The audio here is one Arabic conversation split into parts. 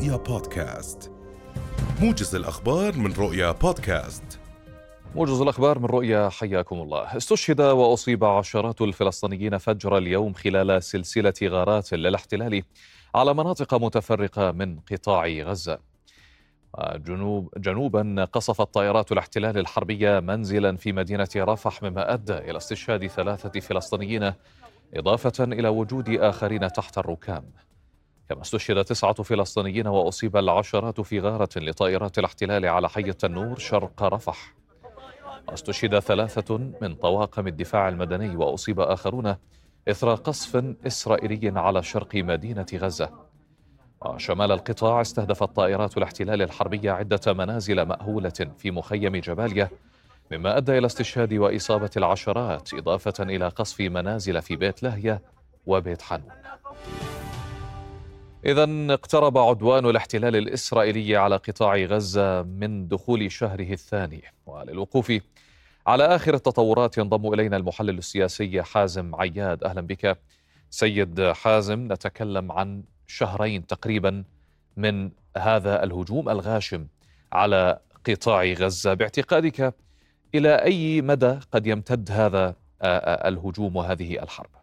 رؤيا بودكاست. موجز الأخبار من رؤيا بودكاست. موجز الأخبار من رؤيا حياكم الله. استشهد وأصيب عشرات الفلسطينيين فجر اليوم خلال سلسلة غارات للاحتلال على مناطق متفرقة من قطاع غزة. جنوب جنوبا قصفت طائرات الاحتلال الحربية منزلا في مدينة رفح مما أدى إلى استشهاد ثلاثة فلسطينيين إضافة إلى وجود آخرين تحت الركام. كما استشهد تسعة فلسطينيين وأصيب العشرات في غارة لطائرات الاحتلال على حي التنور شرق رفح. واستشهد ثلاثة من طواقم الدفاع المدني وأصيب آخرون إثر قصف إسرائيلي على شرق مدينة غزة. وشمال القطاع استهدفت طائرات الاحتلال الحربية عدة منازل مأهولة في مخيم جباليا مما أدى إلى استشهاد وإصابة العشرات إضافة إلى قصف منازل في بيت لاهية وبيت حنون. إذا اقترب عدوان الاحتلال الإسرائيلي على قطاع غزة من دخول شهره الثاني. وللوقوف على آخر التطورات ينضم إلينا المحلل السياسي حازم عياد. أهلا بك. سيد حازم نتكلم عن شهرين تقريبا من هذا الهجوم الغاشم على قطاع غزة. باعتقادك إلى أي مدى قد يمتد هذا الهجوم وهذه الحرب؟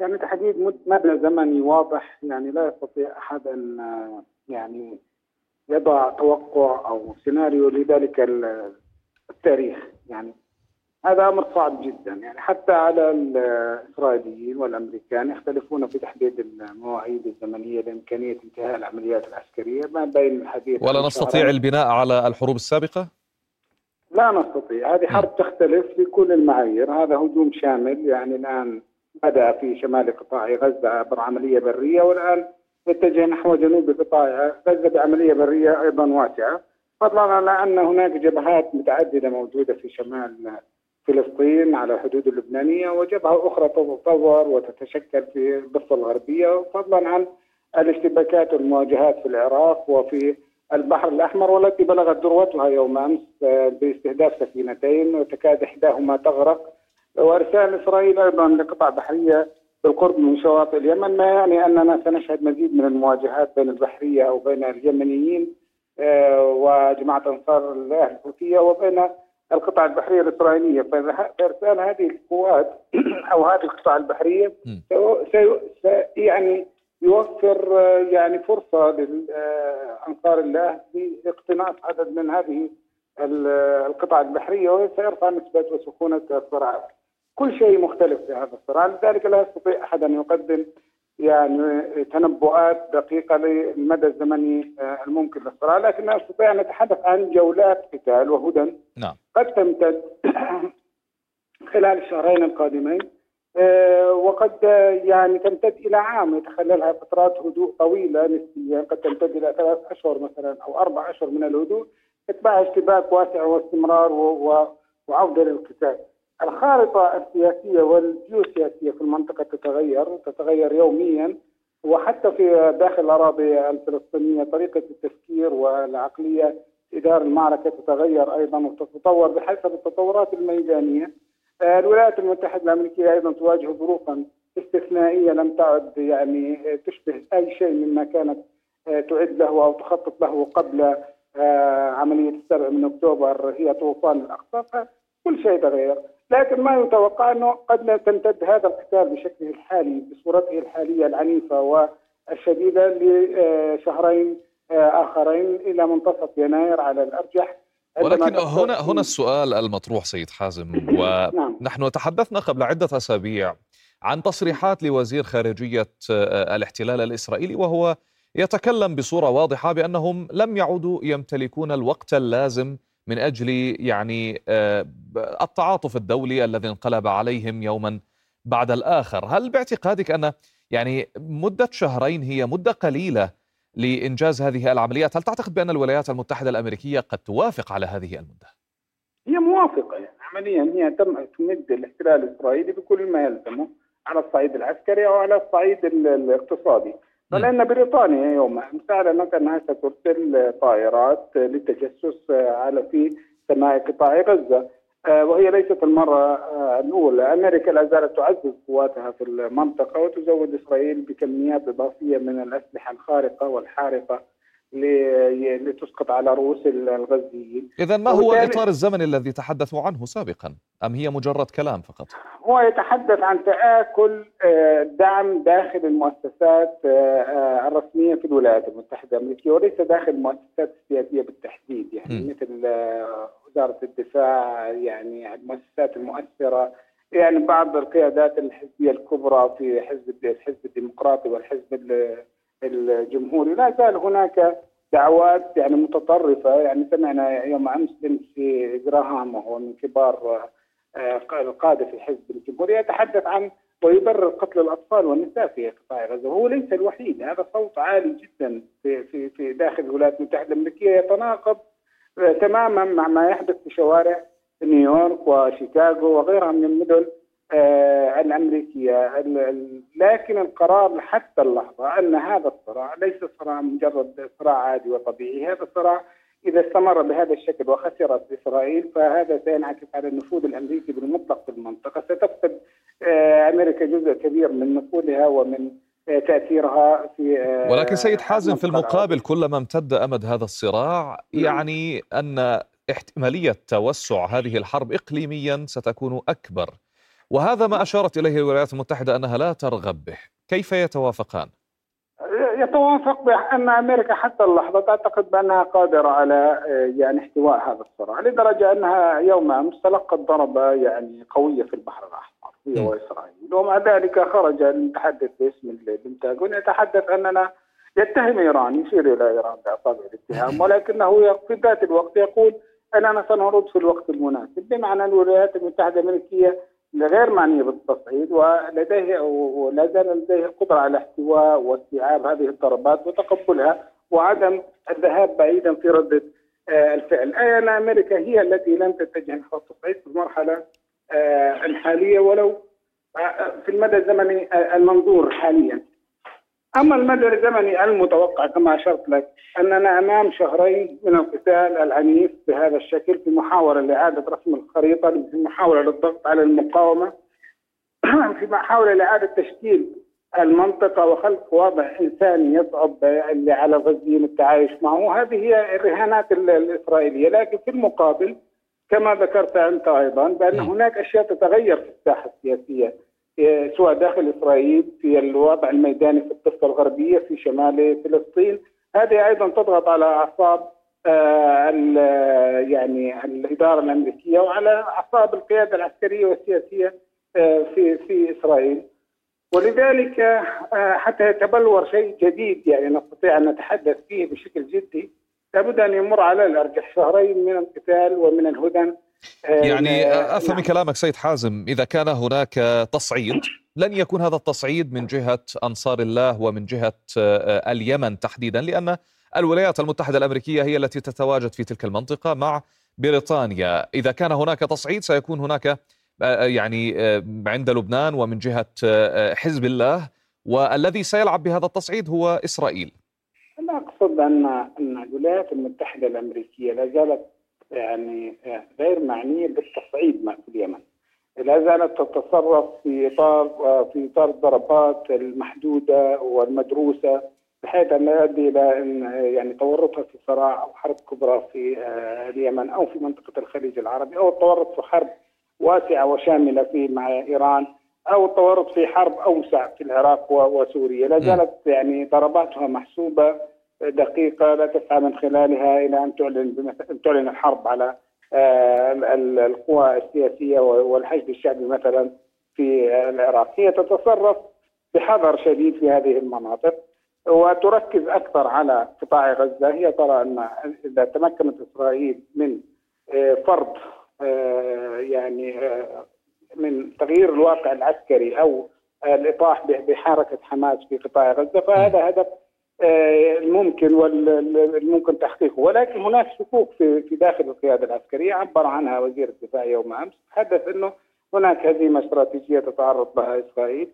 يعني تحديد مدى زمني واضح يعني لا يستطيع أحد أن يعني يضع توقع أو سيناريو لذلك التاريخ يعني هذا أمر صعب جدا يعني حتى على الإسرائيليين والأمريكان يختلفون في تحديد المواعيد الزمنية لإمكانية انتهاء العمليات العسكرية ما بين الحديث ولا نستطيع البناء على الحروب السابقة؟ لا نستطيع هذه حرب تختلف في كل المعايير هذا هجوم شامل يعني الآن بدأ في شمال قطاع غزة عبر عمليه برية والآن يتجه نحو جنوب قطاع غزة بعملية برية أيضا واسعة. فضلا عن أن هناك جبهات متعددة موجودة في شمال فلسطين على الحدود اللبنانية وجبهة أخرى تتطور وتتشكل في الضفة الغربية. فضلا عن الاشتباكات والمواجهات في العراق وفي البحر الأحمر والتي بلغت ذروتها يوم أمس باستهداف سفينتين وتكاد إحداهما تغرق. وارسال إسرائيل أيضا لقطع بحرية بالقرب من شواطئ اليمن ما يعني أننا سنشهد مزيد من المواجهات بين البحرية أو بين اليمنيين آه، وجماعة أنصار الله الحوثيه وبين القطع البحرية الإسرائيلية فارسال هذه القوات أو هذه القطع البحرية سي يعني يوفر آه، يعني فرصة لانصار الله لاقتناص عدد من هذه القطع البحرية وسيرفع نسبة وسخونة الصراع. كل شيء مختلف في هذا الصراع لذلك لا يستطيع أحد أن يقدم يعني تنبؤات دقيقة للمدى الزمني آه، الممكن للصراع لكن نستطيع أن نتحدث عن جولات قتال وهدن نعم. قد تمتد خلال الشهرين القادمين آه، وقد يعني تمتد إلى عام يتخللها فترات هدوء طويلة نسبيا قد تمتد إلى ثلاث أشهر مثلا أو أربع أشهر من الهدوء إتباع اشتباك واسع واستمرار وعودة للقتال. الخارطة السياسية والجيوسياسية في المنطقة تتغير تتغير يوميا وحتى في داخل الأراضي الفلسطينية طريقة التفكير والعقلية إدارة المعركة تتغير أيضا وتتطور بحسب التطورات الميدانية. الولايات المتحدة الأمريكية أيضا تواجه ظروفا استثنائية لم تعد يعني تشبه أي شيء مما كانت تعد له أو تخطط له قبل عملية السبع من أكتوبر هي طوفان الأقصى. كل شيء تغير. لكن ما يتوقع أنه قد تمتد هذا القتال بشكله الحالي بصورته الحالية العنيفة والشديدة لشهرين آخرين إلى منتصف يناير على الأرجح ولكن هنا هنا السؤال المطروح سيد حازم ونحن نعم. تحدثنا قبل عدة أسابيع عن تصريحات لوزير خارجية الاحتلال الإسرائيلي وهو يتكلم بصورة واضحة بأنهم لم يعودوا يمتلكون الوقت اللازم من أجل يعني آه، التعاطف الدولي الذي انقلب عليهم يوما بعد الآخر، هل باعتقادك أن يعني مدة شهرين هي مدة قليلة لإنجاز هذه العمليات، هل تعتقد بأن الولايات المتحدة الأمريكية قد توافق على هذه المدة؟ هي موافقة يعني عمليا هي تم تمد الاحتلال الإسرائيلي بكل ما يلزمه على الصعيد العسكري أو على الصعيد الاقتصادي. فلان بريطانيا يوم امس اعلنت انها سترسل طائرات للتجسس على في سماء قطاع غزة. آه، وهي ليست المرة آه، الأولى. أمريكا لا زالت تعزز قواتها في المنطقة وتزود إسرائيل بكميات إضافية من الأسلحة الخارقة والحارقة. لتسقط على رؤوس الغزيين إذا ما هو الإطار الزمني الذي تحدثوا عنه سابقا أم هي مجرد كلام فقط؟ هو يتحدث عن تآكل آه، دعم داخل المؤسسات الرسمية في الولايات المتحدة الأمريكية وليس داخل المؤسسات السياسية بالتحديد يعني م. مثل وزارة الدفاع يعني المؤسسات المؤثرة يعني بعض القيادات الحزبية الكبرى في حزب الحزب الديمقراطي والحزب الجمهوري لا زال هناك دعوات يعني متطرفة. يعني سمعنا يوم أمس في جراهام وهو من كبار آه، القادة في الحزب الجمهوري يتحدث عن ويبرر قتل الأطفال والنساء في قطاع غزة. وهو ليس الوحيد. هذا صوت عالي جدا في في في داخل الولايات المتحدة الأمريكية. يتناقض تماما مع ما يحدث في شوارع نيويورك وشيكاغو وغيرها من المدن. آه، الأمريكية. لكن القرار حتى اللحظة أن هذا الصراع ليس صراع مجرد صراع عادي وطبيعي هذا الصراع إذا استمر بهذا الشكل وخسرت إسرائيل فهذا سينعكس على النفوذ الأمريكي بالمطلق في المنطقة. ستفقد آه، أمريكا جزء كبير من نفوذها ومن تأثيرها في آه، ولكن سيد حازم في المقابل كلما امتد أمد هذا الصراع نعم. يعني أن احتمالية توسع هذه الحرب اقليميا ستكون أكبر. وهذا ما أشارت إليه الولايات المتحدة أنها لا ترغب به. كيف يتوافقان؟ يتوافق بان أمريكا حتى اللحظة تعتقد بأنها قادرة على آه، يعني احتواء هذا الصراع لدرجة أنها يوم أمس تلقت ضربة يعني قوية في البحر الأحمر هي وإسرائيل. ومع ذلك خرج المتحدث باسم البنتاغون يتحدث أننا يتهم إيران يشير إلى إيران بأصابع الاتهام ولكنه في ذات الوقت يقول أننا سنرد في الوقت المناسب بمعنى الولايات المتحدة الأمريكية غير معنيه بالتصعيد ولديه ولا زال لديه القدرة على احتواء واستيعاب هذه الضربات وتقبلها وعدم الذهاب بعيدا في ردة آه، الفعل. أي أن أمريكا هي التي لم تتجه نحو التصعيد في المرحلة آه، الحالية ولو آه، في المدى الزمني المنظور حاليا. أما المدى الزمني المتوقع كما أشرت لك أننا أمام شهرين من القتال العنيف بهذا الشكل في محاولة لإعادة رسم الخريطة في محاولة للضغط على المقاومة في محاولة لإعادة تشكيل المنطقة وخلق وضع إنساني يصعب على الغزيين التعايش معه. هذه هي الرهانات الإسرائيلية. لكن في المقابل كما ذكرت أنت أيضا بأن هناك أشياء تتغير في الساحة السياسية. سواء داخل إسرائيل في الوضع الميداني في الضفة الغربية في شمال فلسطين. هذه أيضا تضغط على أعصاب آه، يعني الإدارة الأمريكية وعلى أعصاب القيادة العسكرية والسياسية آه، في في إسرائيل. ولذلك آه، حتى يتبلور شيء جديد يعني نستطيع أن نتحدث فيه بشكل جدي. لابد أن يمر على الأرجح شهرين من القتال ومن الهدن. يعني أفهم من كلامك سيد حازم إذا كان هناك تصعيد لن يكون هذا التصعيد من جهة أنصار الله ومن جهة اليمن تحديدا لأن الولايات المتحدة الأمريكية هي التي تتواجد في تلك المنطقة مع بريطانيا. إذا كان هناك تصعيد سيكون هناك يعني عند لبنان ومن جهة حزب الله. والذي سيلعب بهذا التصعيد هو إسرائيل. أنا أقصد أن أن الولايات المتحدة الأمريكية لا زالت يعني غير معنية بالتصعيد في اليمن. لا زالت تتصرف في إطار في إطار الضربات المحدودة والمدروسة بحيث أن لا يؤدي إلى إن يعني تورطها في صراع أو حرب كبرى في آه، اليمن أو في منطقة الخليج العربي أو التورط في حرب واسعة وشاملة في مع إيران أو التورط في حرب أوسع في العراق وسوريا، لا زالت يعني ضرباتها محسوبة دقيقة لا تسعى من خلالها إلى أن تعلن أن تعلن الحرب على آه، القوى السياسية والحشد الشعبي مثلا في العراق، هي تتصرف بحذر شديد في هذه المناطق وتركز أكثر على قطاع غزة، هي ترى أن إذا تمكنت إسرائيل من آه، فرض آه، يعني من تغيير الواقع العسكري أو الإطاح بحركة حماس في قطاع غزة فهذا هدف الممكن والممكن تحقيقه ولكن هناك شكوك في في داخل القيادة العسكرية عبر عنها وزير الدفاع يوم أمس تحدث إنه هناك هزيمة استراتيجية تتعرض لها إسرائيل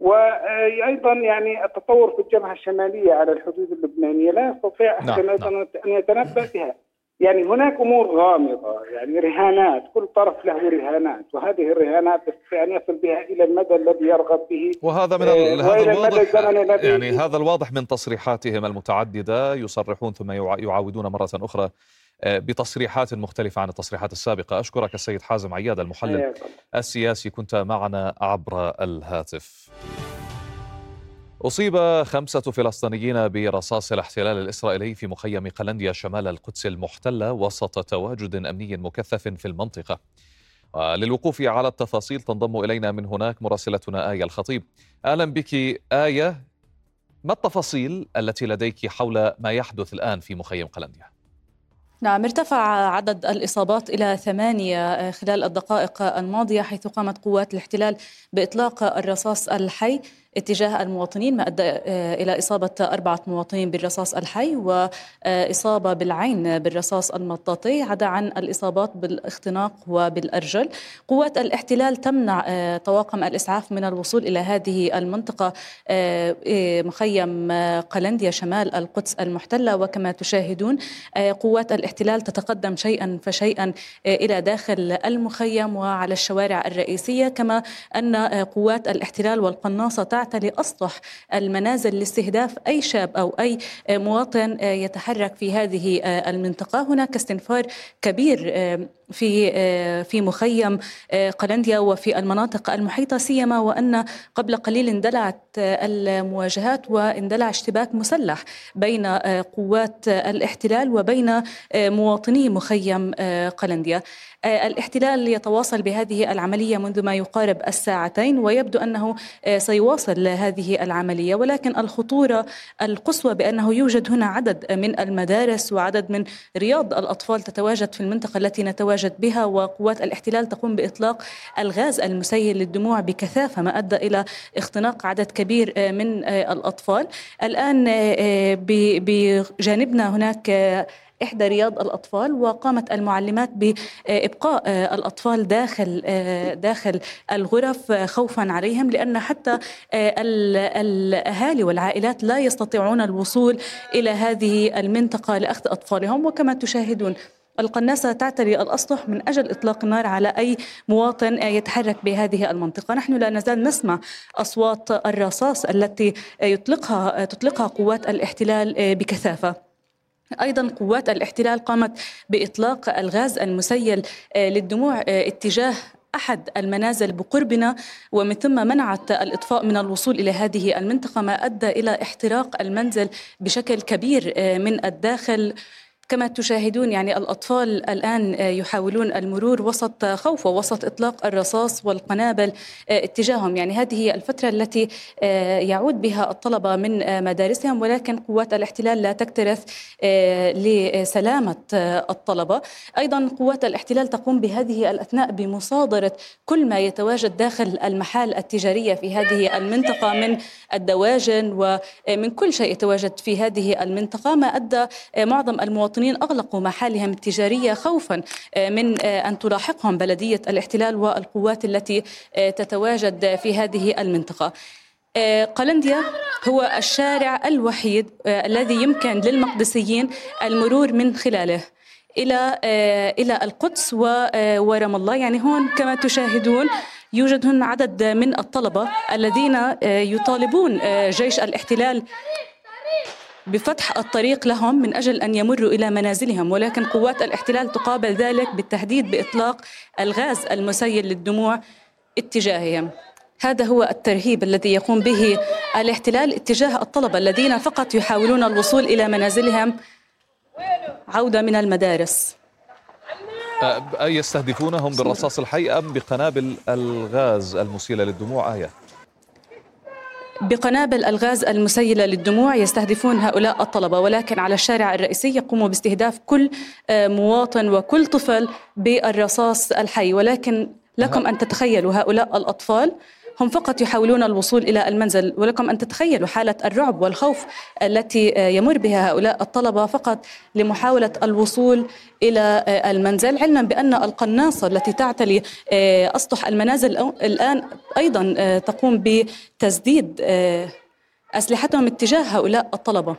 وأيضا يعني التطور في الجبهة الشمالية على الحدود اللبنانية لا يستطيع نعم. أحد نعم. أن يتنبأ بها يعني هناك أمور غامضة يعني رهانات كل طرف له رهانات وهذه الرهانات أن يصل بها إلى المدى الذي يرغب به. وهذا من آه هذا الواضح يعني هذا الواضح من تصريحاتهم المتعددة يصرحون ثم يعاودون مرة أخرى آه، بتصريحات مختلفة عن التصريحات السابقة. أشكرك السيد حازم عياد المحلل السياسي كنت معنا عبر الهاتف. أصيب خمسة فلسطينيين برصاص الاحتلال الإسرائيلي في مخيم قلنديا شمال القدس المحتلة وسط تواجد أمني مكثف في المنطقة. للوقوف على التفاصيل تنضم إلينا من هناك مراسلتنا آية الخطيب. أهلا بك آية ما التفاصيل التي لديك حول ما يحدث الآن في مخيم قلنديا؟ نعم ارتفع عدد الإصابات إلى ثمانية خلال الدقائق الماضية حيث قامت قوات الاحتلال بإطلاق الرصاص الحي. اتجاه المواطنين ما أدى آه، إلى إصابة أربعة مواطنين بالرصاص الحي وإصابة بالعين بالرصاص المطاطي عدا عن الإصابات بالاختناق وبالأرجل. قوات الاحتلال تمنع آه، طواقم الإسعاف من الوصول إلى هذه المنطقة آه، مخيم قلنديا شمال القدس المحتلة. وكما تشاهدون قوات الاحتلال تتقدم شيئا فشيئا إلى داخل المخيم وعلى الشوارع الرئيسية. كما أن قوات الاحتلال والقناصة تعتلي أسطح المنازل لاستهداف أي شاب أو أي مواطن يتحرك في هذه المنطقة. هناك استنفار كبير في في مخيم قلنديا وفي المناطق المحيطة سيما وأن قبل قليل اندلعت المواجهات واندلع اشتباك مسلح بين قوات الاحتلال وبين مواطني مخيم قلنديا. الاحتلال يتواصل بهذه العملية منذ ما يقارب الساعتين ويبدو أنه سيواصل هذه العملية ولكن الخطورة القصوى بأنه يوجد هنا عدد من المدارس وعدد من رياض الأطفال تتواجد في المنطقة التي نتواجد بها وقوات الاحتلال تقوم بإطلاق الغاز المسيل للدموع بكثافة ما أدى إلى اختناق عدد كبير من الأطفال. الآن بجانبنا هناك إحدى رياض الأطفال وقامت المعلمات بإبقاء الأطفال داخل داخل الغرف خوفا عليهم لأن حتى الأهالي والعائلات لا يستطيعون الوصول إلى هذه المنطقة لأخذ أطفالهم. وكما تشاهدون القناصة تعتري الأسطح من أجل إطلاق النار على أي مواطن يتحرك بهذه المنطقة. نحن لا نزال نسمع أصوات الرصاص التي يطلقها تطلقها قوات الاحتلال بكثافة. أيضا قوات الاحتلال قامت بإطلاق الغاز المسيل آه، للدموع آه، اتجاه أحد المنازل بقربنا ومن ثم منعت الإطفاء من الوصول إلى هذه المنطقة ما أدى إلى احتراق المنزل بشكل كبير آه، من الداخل. كما تشاهدون يعني الأطفال الآن يحاولون المرور وسط خوف ووسط إطلاق الرصاص والقنابل آه، اتجاههم. يعني هذه هي الفترة التي آه، يعود بها الطلبة من آه، مدارسهم ولكن قوات الاحتلال لا تكترث لسلامة الطلبة. أيضا قوات الاحتلال تقوم بهذه الأثناء بمصادرة كل ما يتواجد داخل المحال التجارية في هذه المنطقة من الدواجن ومن كل شيء يتواجد في هذه المنطقة ما أدى معظم المواطنين المواطنين أغلقوا محالهم التجارية خوفا آه، من آه، أن تلاحقهم بلدية الاحتلال والقوات التي آه، تتواجد في هذه المنطقة. قلنديا هو الشارع الوحيد الذي يمكن للمقدسيين المرور من خلاله. إلى إلى القدس ورام الله. يعني هون كما تشاهدون يوجد هنا عدد من الطلبة الذين يطالبون جيش الاحتلال بفتح الطريق لهم من أجل أن يمروا إلى منازلهم ولكن قوات الاحتلال تقابل ذلك بالتهديد بإطلاق الغاز المسيل للدموع اتجاههم. هذا هو الترهيب الذي يقوم به الاحتلال اتجاه الطلبة الذين فقط يحاولون الوصول إلى منازلهم عودة من المدارس. يستهدفونهم بالرصاص الحي أم بقنابل الغاز المسيلة للدموع؟ آية. بقنابل الغاز المسيلة للدموع يستهدفون هؤلاء الطلبة ولكن على الشارع الرئيسي يقوموا باستهداف كل آه، مواطن وكل طفل بالرصاص الحي. ولكن لكم أن تتخيلوا هؤلاء الأطفال هم فقط يحاولون الوصول إلى المنزل ولكم أن تتخيلوا حالة الرعب والخوف التي آه، يمر بها هؤلاء الطلبة فقط لمحاولة الوصول إلى آه، المنزل علما بأن القناصة التي تعتلي آه، أسطح المنازل الآن أيضا تقوم بتسديد أسلحتهم اتجاه هؤلاء الطلبة.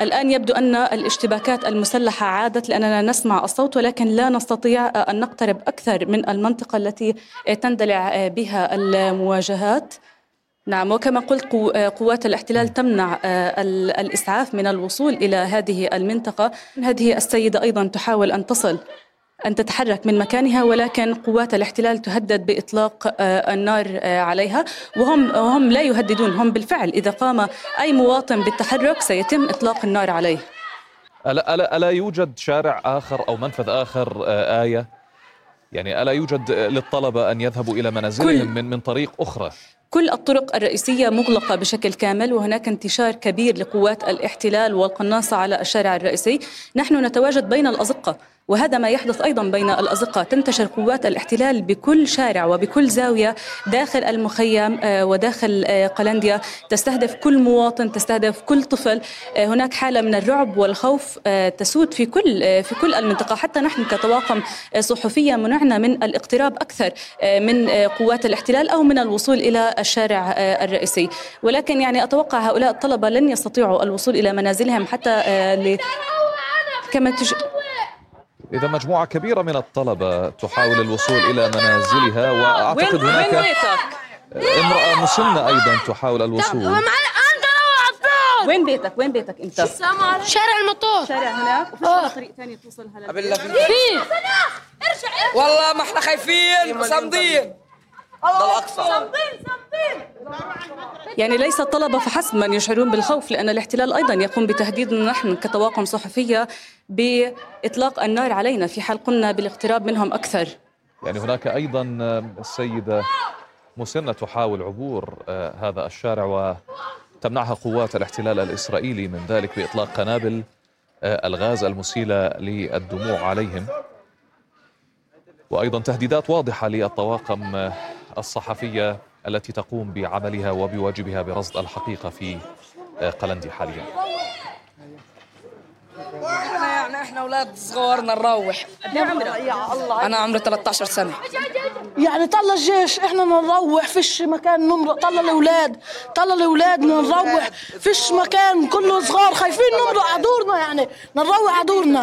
الآن يبدو أن الاشتباكات المسلحة عادت لأننا نسمع الصوت ولكن لا نستطيع أن نقترب أكثر من المنطقة التي تندلع بها المواجهات. نعم وكما قلت قوات الاحتلال تمنع الإسعاف من الوصول إلى هذه المنطقة. هذه السيدة أيضا تحاول أن تصل. أن تتحرك من مكانها ولكن قوات الاحتلال تهدد بإطلاق آه، النار آه، عليها. وهم وهم لا يهددون هم بالفعل إذا قام أي مواطن بالتحرك سيتم إطلاق النار عليه. ألا, ألا, ألا يوجد شارع آخر أو منفذ آخر آه، آية؟ يعني ألا يوجد للطلبة أن يذهبوا إلى منازلهم من, من طريق أخرى؟ كل الطرق الرئيسية مغلقة بشكل كامل وهناك انتشار كبير لقوات الاحتلال والقناصة على الشارع الرئيسي. نحن نتواجد بين الأزقة. وهذا ما يحدث أيضا بين الأزقة تنتشر قوات الاحتلال بكل شارع وبكل زاوية داخل المخيم آه، وداخل آه، قلنديا. تستهدف كل مواطن تستهدف كل طفل. آه، هناك حالة من الرعب والخوف تسود في كل في كل المنطقة. حتى نحن كطواقم صحفية منعنا من الاقتراب أكثر من قوات الاحتلال أو من الوصول إلى الشارع الرئيسي. ولكن يعني أتوقع هؤلاء الطلبة لن يستطيعوا الوصول إلى منازلهم حتى كما تج... إذا مجموعة كبيرة من الطلبة تحاول الوصول إلى منازلها وأعتقد هناك امرأة مسنة أيضا تحاول الوصول. وين بيتك؟ وين بيتك أنت؟ شارع المطور شارع هناك؟ وفي. طريق ثاني توصل هلا في والله ما إحنا خايفين وصامدين صامدين يعني ليس الطلبة فحسب من يشعرون بالخوف لأن الاحتلال أيضا يقوم بتهديدنا نحن كطواقم صحفية بإطلاق النار علينا في حال قمنا بالاقتراب منهم أكثر. يعني هناك أيضا السيدة مسنة تحاول عبور آه، هذا الشارع وتمنعها قوات الاحتلال الإسرائيلي من ذلك بإطلاق قنابل آه، الغاز المسيلة للدموع عليهم. وأيضا تهديدات واضحة للطواقم آه، الصحفية التي تقوم بعملها وبواجبها برصد الحقيقة في قلندي حاليا. إحنا يعني إحنا أولاد صغار نروح. يا الله. أنا عمري 13 سنة. يعني طلع الجيش إحنا نروح فيش مكان نمرق طلع الأولاد طلع الأولاد نروح فيش مكان كله صغار خايفين نمرق عدورنا يعني نروح عدورنا.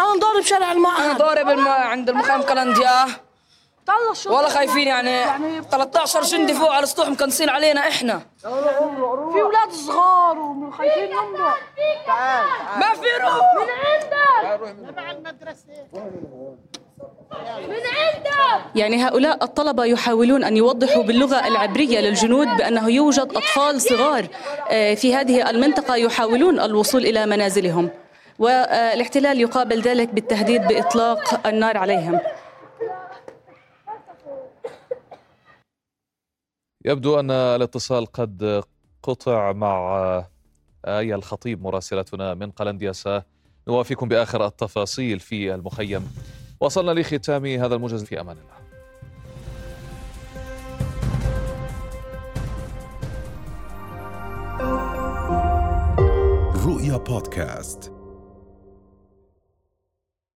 أنا ضارب شارع المعهد أنا ضارب الم... عند المخيم كلنديا طلع ولا خايفين يعني, يعني 13 جندي فوق على السطوح مكنسين علينا إحنا. في أولاد صغار وخايفين نمرق تعال ما في روح. من عندك. تبع المدرسة من عندك. يعني هؤلاء الطلبة يحاولون أن يوضحوا باللغة العبرية للجنود بأنه يوجد أطفال صغار آه، في هذه المنطقة يحاولون الوصول إلى منازلهم. والإحتلال يقابل ذلك بالتهديد بإطلاق النار عليهم. يبدو أن الاتصال قد قطع مع آية الخطيب مراسلتنا من قلنديا. نوافيكم بآخر التفاصيل في المخيم. وصلنا لختام هذا الموجز في أمان الله. رؤيا بودكاست.